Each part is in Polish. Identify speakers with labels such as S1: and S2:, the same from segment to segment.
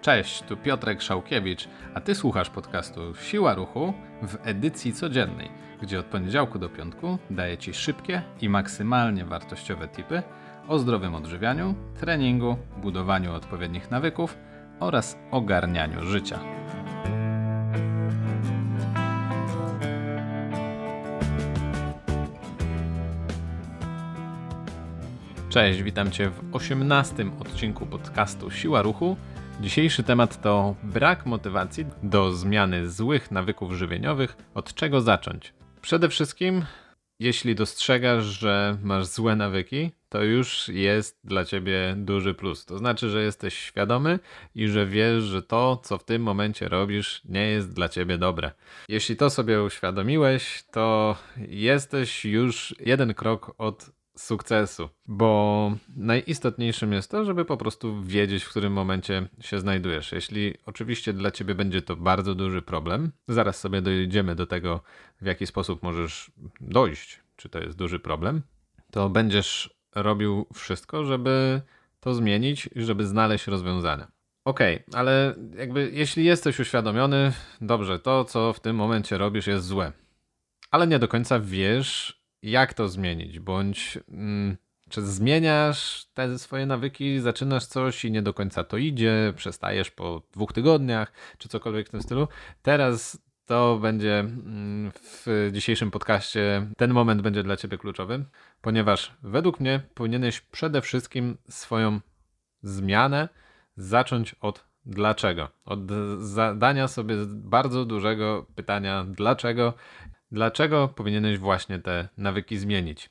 S1: Cześć, tu Piotrek Szałkiewicz, a ty słuchasz podcastu Siła Ruchu w edycji codziennej, gdzie od poniedziałku do piątku daję ci szybkie i maksymalnie wartościowe tipy o zdrowym odżywianiu, treningu, budowaniu odpowiednich nawyków oraz ogarnianiu życia. Cześć, witam Cię w 18 odcinku podcastu Siła Ruchu. Dzisiejszy temat to brak motywacji do zmiany złych nawyków żywieniowych. Od czego zacząć? Przede wszystkim, jeśli dostrzegasz, że masz złe nawyki, to już jest dla ciebie duży plus. To znaczy, że jesteś świadomy i że wiesz, że to, co w tym momencie robisz, nie jest dla ciebie dobre. Jeśli to sobie uświadomiłeś, to jesteś już jeden krok od sukcesu, bo najistotniejszym jest to, żeby po prostu wiedzieć, w którym momencie się znajdujesz. Jeśli oczywiście dla ciebie będzie to bardzo duży problem, zaraz sobie dojdziemy do tego, w jaki sposób możesz dojść, czy to jest duży problem, to będziesz robił wszystko, żeby to zmienić i żeby znaleźć rozwiązania. Okej, okay, ale jakby jeśli jesteś uświadomiony, dobrze, to co w tym momencie robisz jest złe, ale nie do końca wiesz, jak to zmienić, bądź mm, czy zmieniasz te swoje nawyki, zaczynasz coś i nie do końca to idzie, przestajesz po dwóch tygodniach, czy cokolwiek w tym stylu. Teraz to będzie mm, w dzisiejszym podcaście, ten moment będzie dla Ciebie kluczowy, ponieważ według mnie powinieneś przede wszystkim swoją zmianę zacząć od dlaczego. Od zadania sobie bardzo dużego pytania dlaczego Dlaczego powinieneś właśnie te nawyki zmienić?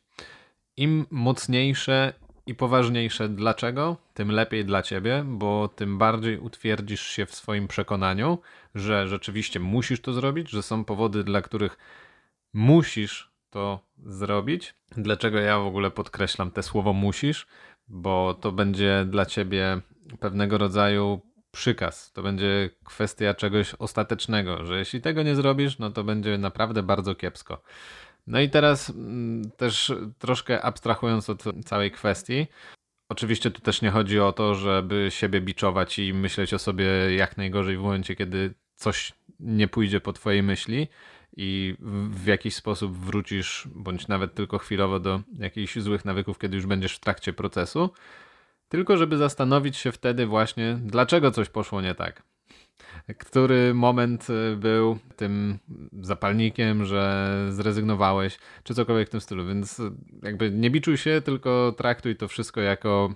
S1: Im mocniejsze i poważniejsze dlaczego, tym lepiej dla ciebie, bo tym bardziej utwierdzisz się w swoim przekonaniu, że rzeczywiście musisz to zrobić, że są powody, dla których musisz to zrobić. Dlaczego ja w ogóle podkreślam te słowo musisz? Bo to będzie dla ciebie pewnego rodzaju przykaz. To będzie kwestia czegoś ostatecznego, że jeśli tego nie zrobisz, no to będzie naprawdę bardzo kiepsko. No i teraz mm, też troszkę abstrahując od całej kwestii, oczywiście tu też nie chodzi o to, żeby siebie biczować i myśleć o sobie jak najgorzej w momencie, kiedy coś nie pójdzie po twojej myśli i w jakiś sposób wrócisz, bądź nawet tylko chwilowo do jakichś złych nawyków, kiedy już będziesz w trakcie procesu tylko żeby zastanowić się wtedy właśnie, dlaczego coś poszło nie tak. Który moment y, był tym zapalnikiem, że zrezygnowałeś, czy cokolwiek w tym stylu. Więc y, jakby nie biczuj się, tylko traktuj to wszystko jako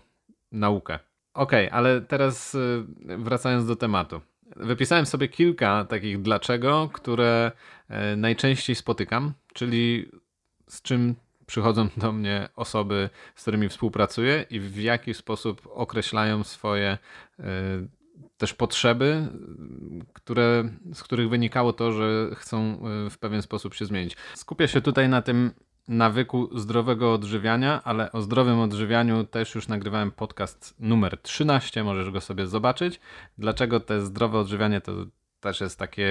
S1: naukę. Okej, okay, ale teraz y, wracając do tematu. Wypisałem sobie kilka takich dlaczego, które najczęściej spotykam, czyli z czym przychodzą do mnie osoby, z którymi współpracuję i w jaki sposób określają swoje y, też potrzeby, które, z których wynikało to, że chcą y, w pewien sposób się zmienić. Skupię się tutaj na tym nawyku zdrowego odżywiania, ale o zdrowym odżywianiu też już nagrywałem podcast numer 13, możesz go sobie zobaczyć. Dlaczego te zdrowe odżywianie to też jest takie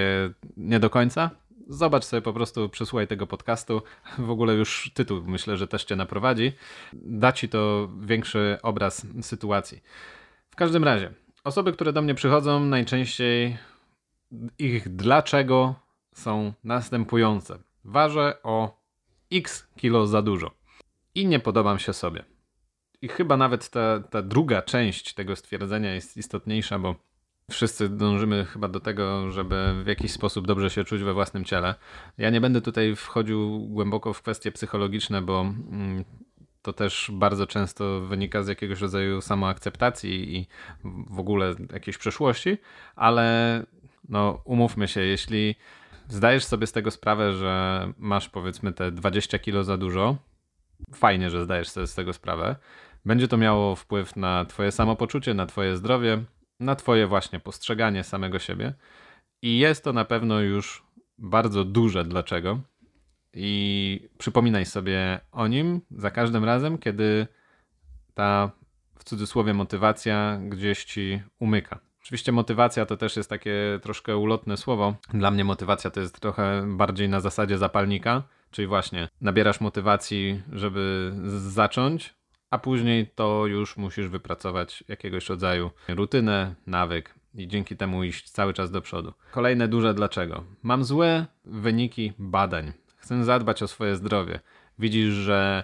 S1: nie do końca, Zobacz sobie po prostu, przysłuchaj tego podcastu. W ogóle już tytuł myślę, że też cię naprowadzi. Da ci to większy obraz sytuacji. W każdym razie, osoby, które do mnie przychodzą, najczęściej ich dlaczego są następujące. Ważę o x kilo za dużo i nie podobam się sobie. I chyba nawet ta, ta druga część tego stwierdzenia jest istotniejsza, bo Wszyscy dążymy chyba do tego, żeby w jakiś sposób dobrze się czuć we własnym ciele. Ja nie będę tutaj wchodził głęboko w kwestie psychologiczne, bo mm, to też bardzo często wynika z jakiegoś rodzaju samoakceptacji i w ogóle jakiejś przeszłości, ale no umówmy się, jeśli zdajesz sobie z tego sprawę, że masz powiedzmy te 20 kilo za dużo, fajnie, że zdajesz sobie z tego sprawę, będzie to miało wpływ na twoje samopoczucie, na twoje zdrowie, na Twoje właśnie postrzeganie samego siebie. I jest to na pewno już bardzo duże dlaczego. I przypominaj sobie o nim za każdym razem, kiedy ta w cudzysłowie motywacja gdzieś ci umyka. Oczywiście motywacja to też jest takie troszkę ulotne słowo. Dla mnie motywacja to jest trochę bardziej na zasadzie zapalnika, czyli właśnie nabierasz motywacji, żeby zacząć, a później to już musisz wypracować jakiegoś rodzaju rutynę, nawyk i dzięki temu iść cały czas do przodu. Kolejne duże dlaczego. Mam złe wyniki badań. Chcę zadbać o swoje zdrowie. Widzisz, że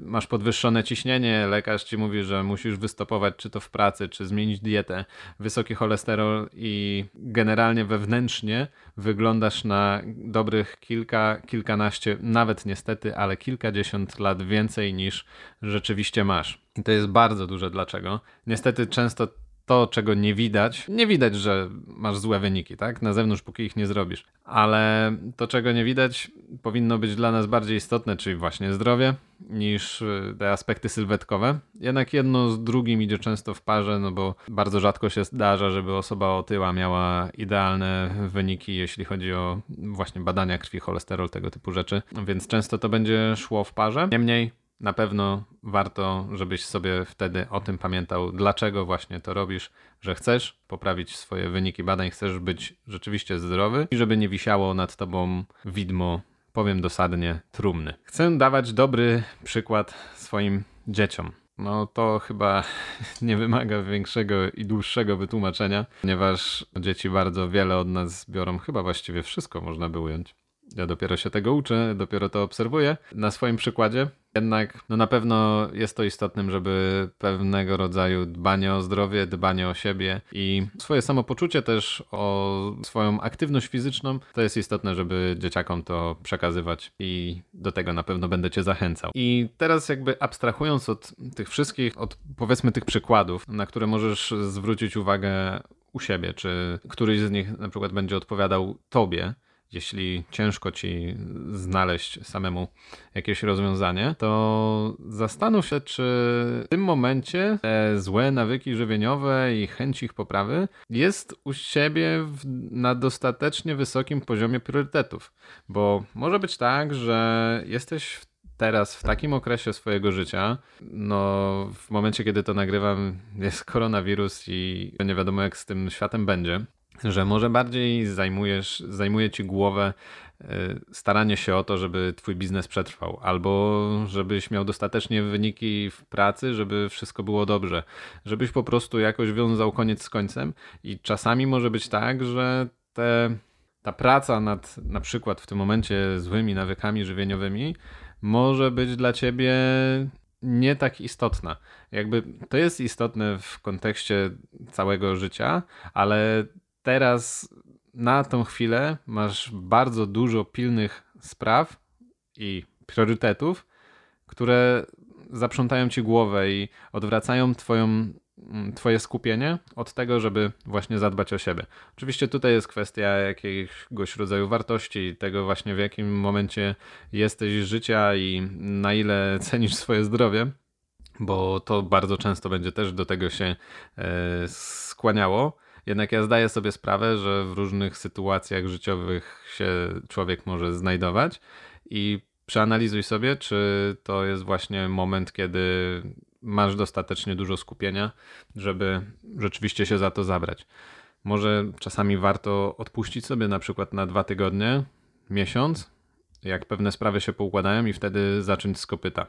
S1: masz podwyższone ciśnienie, lekarz ci mówi, że musisz wystopować czy to w pracy, czy zmienić dietę, wysoki cholesterol i generalnie wewnętrznie wyglądasz na dobrych kilka, kilkanaście, nawet niestety, ale kilkadziesiąt lat więcej niż rzeczywiście masz. I to jest bardzo duże dlaczego. Niestety często to, czego nie widać, nie widać, że masz złe wyniki, tak? Na zewnątrz, póki ich nie zrobisz. Ale to, czego nie widać, powinno być dla nas bardziej istotne, czyli właśnie zdrowie, niż y, te aspekty sylwetkowe. Jednak jedno z drugim idzie często w parze, no bo bardzo rzadko się zdarza, żeby osoba otyła miała idealne wyniki, jeśli chodzi o właśnie badania krwi, cholesterol, tego typu rzeczy. Więc często to będzie szło w parze. Niemniej na pewno warto, żebyś sobie wtedy o tym pamiętał, dlaczego właśnie to robisz, że chcesz poprawić swoje wyniki badań, chcesz być rzeczywiście zdrowy i żeby nie wisiało nad tobą widmo, powiem dosadnie, trumny. Chcę dawać dobry przykład swoim dzieciom. No to chyba nie wymaga większego i dłuższego wytłumaczenia, ponieważ dzieci bardzo wiele od nas biorą, chyba właściwie wszystko można by ująć. Ja dopiero się tego uczę, dopiero to obserwuję na swoim przykładzie. Jednak no na pewno jest to istotnym, żeby pewnego rodzaju dbanie o zdrowie, dbanie o siebie i swoje samopoczucie też, o swoją aktywność fizyczną, to jest istotne, żeby dzieciakom to przekazywać i do tego na pewno będę cię zachęcał. I teraz jakby abstrahując od tych wszystkich, od powiedzmy tych przykładów, na które możesz zwrócić uwagę u siebie, czy któryś z nich na przykład będzie odpowiadał tobie, jeśli ciężko ci znaleźć samemu jakieś rozwiązanie, to zastanów się, czy w tym momencie te złe nawyki żywieniowe i chęć ich poprawy jest u siebie w, na dostatecznie wysokim poziomie priorytetów. Bo może być tak, że jesteś teraz w takim okresie swojego życia, no w momencie, kiedy to nagrywam, jest koronawirus i nie wiadomo, jak z tym światem będzie że może bardziej zajmujesz, zajmuje ci głowę e, staranie się o to, żeby twój biznes przetrwał, albo żebyś miał dostatecznie wyniki w pracy, żeby wszystko było dobrze, żebyś po prostu jakoś wiązał koniec z końcem i czasami może być tak, że te, ta praca nad na przykład w tym momencie złymi nawykami żywieniowymi może być dla ciebie nie tak istotna. Jakby to jest istotne w kontekście całego życia, ale teraz na tą chwilę masz bardzo dużo pilnych spraw i priorytetów, które zaprzątają ci głowę i odwracają twoją, mm, twoje skupienie od tego, żeby właśnie zadbać o siebie. Oczywiście tutaj jest kwestia jakiegoś rodzaju wartości, tego właśnie w jakim momencie jesteś życia i na ile cenisz swoje zdrowie, bo to bardzo często będzie też do tego się e, skłaniało. Jednak ja zdaję sobie sprawę, że w różnych sytuacjach życiowych się człowiek może znajdować i przeanalizuj sobie, czy to jest właśnie moment, kiedy masz dostatecznie dużo skupienia, żeby rzeczywiście się za to zabrać. Może czasami warto odpuścić sobie na przykład na dwa tygodnie, miesiąc, jak pewne sprawy się poukładają i wtedy zacząć z kopyta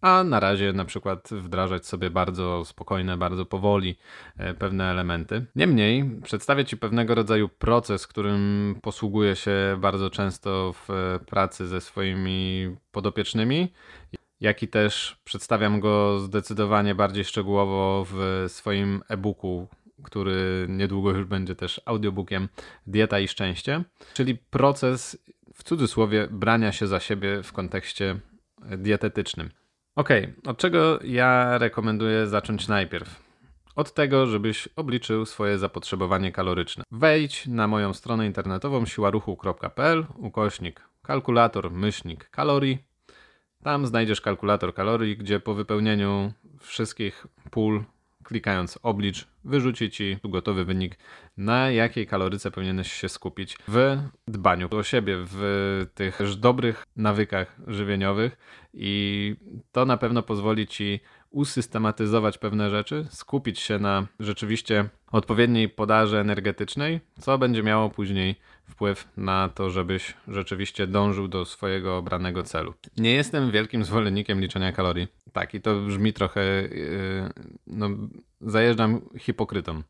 S1: a na razie na przykład wdrażać sobie bardzo spokojne, bardzo powoli e, pewne elementy. Niemniej przedstawię Ci pewnego rodzaju proces, którym posługuję się bardzo często w e, pracy ze swoimi podopiecznymi, jak i też przedstawiam go zdecydowanie bardziej szczegółowo w swoim e-booku, który niedługo już będzie też audiobookiem Dieta i Szczęście, czyli proces w cudzysłowie brania się za siebie w kontekście dietetycznym. Ok, od czego ja rekomenduję zacząć najpierw? Od tego, żebyś obliczył swoje zapotrzebowanie kaloryczne. Wejdź na moją stronę internetową siłaruchu.pl, ukośnik kalkulator, myślnik kalorii. Tam znajdziesz kalkulator kalorii, gdzie po wypełnieniu wszystkich pól klikając oblicz, wyrzuci ci gotowy wynik, na jakiej kaloryce powinieneś się skupić w dbaniu o siebie, w tych dobrych nawykach żywieniowych i to na pewno pozwoli ci usystematyzować pewne rzeczy, skupić się na rzeczywiście odpowiedniej podaży energetycznej, co będzie miało później wpływ na to, żebyś rzeczywiście dążył do swojego obranego celu. Nie jestem wielkim zwolennikiem liczenia kalorii Tak, i to brzmi trochę, yy, no, zajeżdżam hipokrytą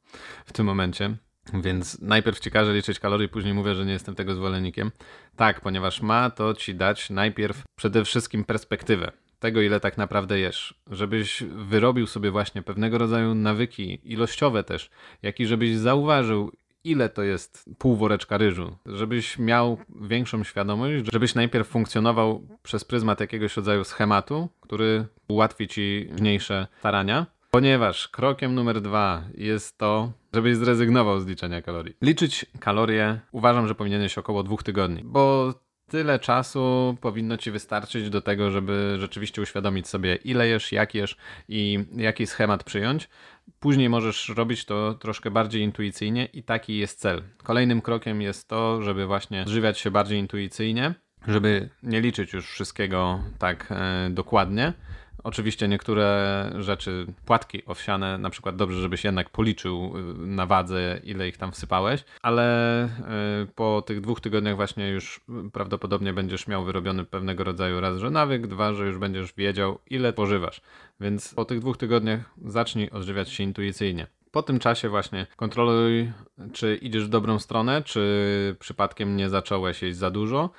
S1: w tym momencie. Więc najpierw ci każę liczyć kalorii, później mówię, że nie jestem tego zwolennikiem. Tak, ponieważ ma to ci dać najpierw przede wszystkim perspektywę tego, ile tak naprawdę jesz. Żebyś wyrobił sobie właśnie pewnego rodzaju nawyki, ilościowe też, jak i żebyś zauważył, ile to jest pół woreczka ryżu, żebyś miał większą świadomość, żebyś najpierw funkcjonował przez pryzmat jakiegoś rodzaju schematu, który ułatwi ci mniejsze starania, ponieważ krokiem numer dwa jest to, żebyś zrezygnował z liczenia kalorii. Liczyć kalorie uważam, że powinieneś około dwóch tygodni, bo tyle czasu powinno ci wystarczyć do tego, żeby rzeczywiście uświadomić sobie, ile jesz, jak jesz i jaki schemat przyjąć. Później możesz robić to troszkę bardziej intuicyjnie i taki jest cel. Kolejnym krokiem jest to, żeby właśnie odżywiać się bardziej intuicyjnie, żeby nie liczyć już wszystkiego tak e, dokładnie, Oczywiście niektóre rzeczy, płatki owsiane, na przykład dobrze, żebyś jednak policzył y, na wadze, ile ich tam wsypałeś, ale y, po tych dwóch tygodniach właśnie już prawdopodobnie będziesz miał wyrobiony pewnego rodzaju raz, że nawyk, dwa, że już będziesz wiedział, ile pożywasz. Więc po tych dwóch tygodniach zacznij odżywiać się intuicyjnie. Po tym czasie właśnie kontroluj, czy idziesz w dobrą stronę, czy przypadkiem nie zacząłeś jeść za dużo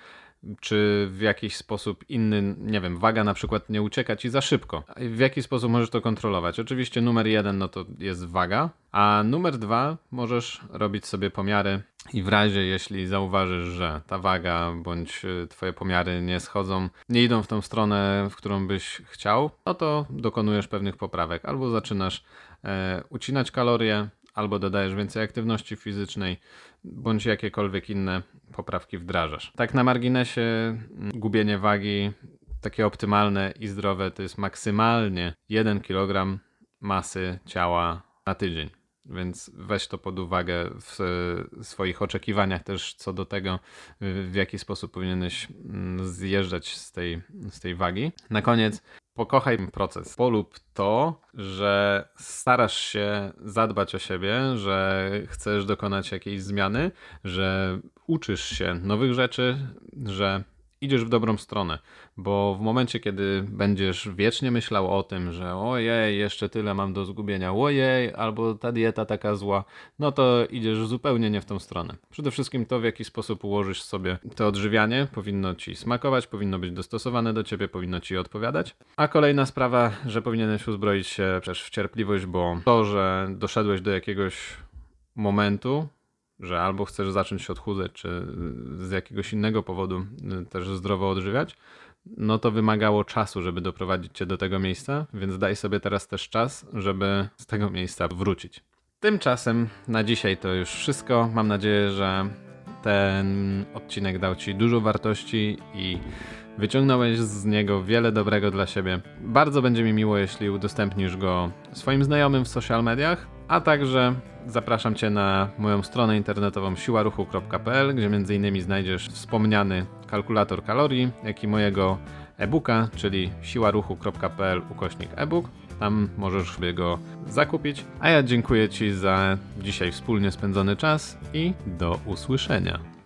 S1: czy w jakiś sposób inny, nie wiem, waga na przykład nie ucieka ci za szybko. W jaki sposób możesz to kontrolować? Oczywiście numer jeden no to jest waga, a numer dwa możesz robić sobie pomiary i w razie jeśli zauważysz, że ta waga bądź y, twoje pomiary nie schodzą, nie idą w tą stronę, w którą byś chciał, no to dokonujesz pewnych poprawek. Albo zaczynasz e, ucinać kalorie, albo dodajesz więcej aktywności fizycznej, bądź jakiekolwiek inne poprawki wdrażasz. Tak na marginesie, mm, gubienie wagi takie optymalne i zdrowe to jest maksymalnie 1 kg masy ciała na tydzień. Więc weź to pod uwagę w swoich oczekiwaniach też co do tego, w jaki sposób powinieneś mm, zjeżdżać z tej, z tej wagi. Na koniec pokochaj proces. Polub to, że starasz się zadbać o siebie, że chcesz dokonać jakiejś zmiany, że uczysz się nowych rzeczy, że idziesz w dobrą stronę, bo w momencie, kiedy będziesz wiecznie myślał o tym, że ojej, jeszcze tyle mam do zgubienia, ojej, albo ta dieta taka zła, no to idziesz zupełnie nie w tą stronę. Przede wszystkim to, w jaki sposób ułożysz sobie to odżywianie, powinno ci smakować, powinno być dostosowane do ciebie, powinno ci odpowiadać. A kolejna sprawa, że powinieneś uzbroić się też w cierpliwość, bo to, że doszedłeś do jakiegoś momentu, że albo chcesz zacząć się odchudzać, czy z jakiegoś innego powodu y, też zdrowo odżywiać, no to wymagało czasu, żeby doprowadzić cię do tego miejsca, więc daj sobie teraz też czas, żeby z tego miejsca wrócić. Tymczasem na dzisiaj to już wszystko. Mam nadzieję, że ten odcinek dał ci dużo wartości i wyciągnąłeś z niego wiele dobrego dla siebie. Bardzo będzie mi miło, jeśli udostępnisz go swoim znajomym w social mediach, a także zapraszam Cię na moją stronę internetową siłaruchu.pl, gdzie m.in. znajdziesz wspomniany kalkulator kalorii, jak i mojego e-booka, czyli siłaruchu.pl ukośnik e-book. Tam możesz sobie go zakupić. A ja dziękuję Ci za dzisiaj wspólnie spędzony czas i do usłyszenia.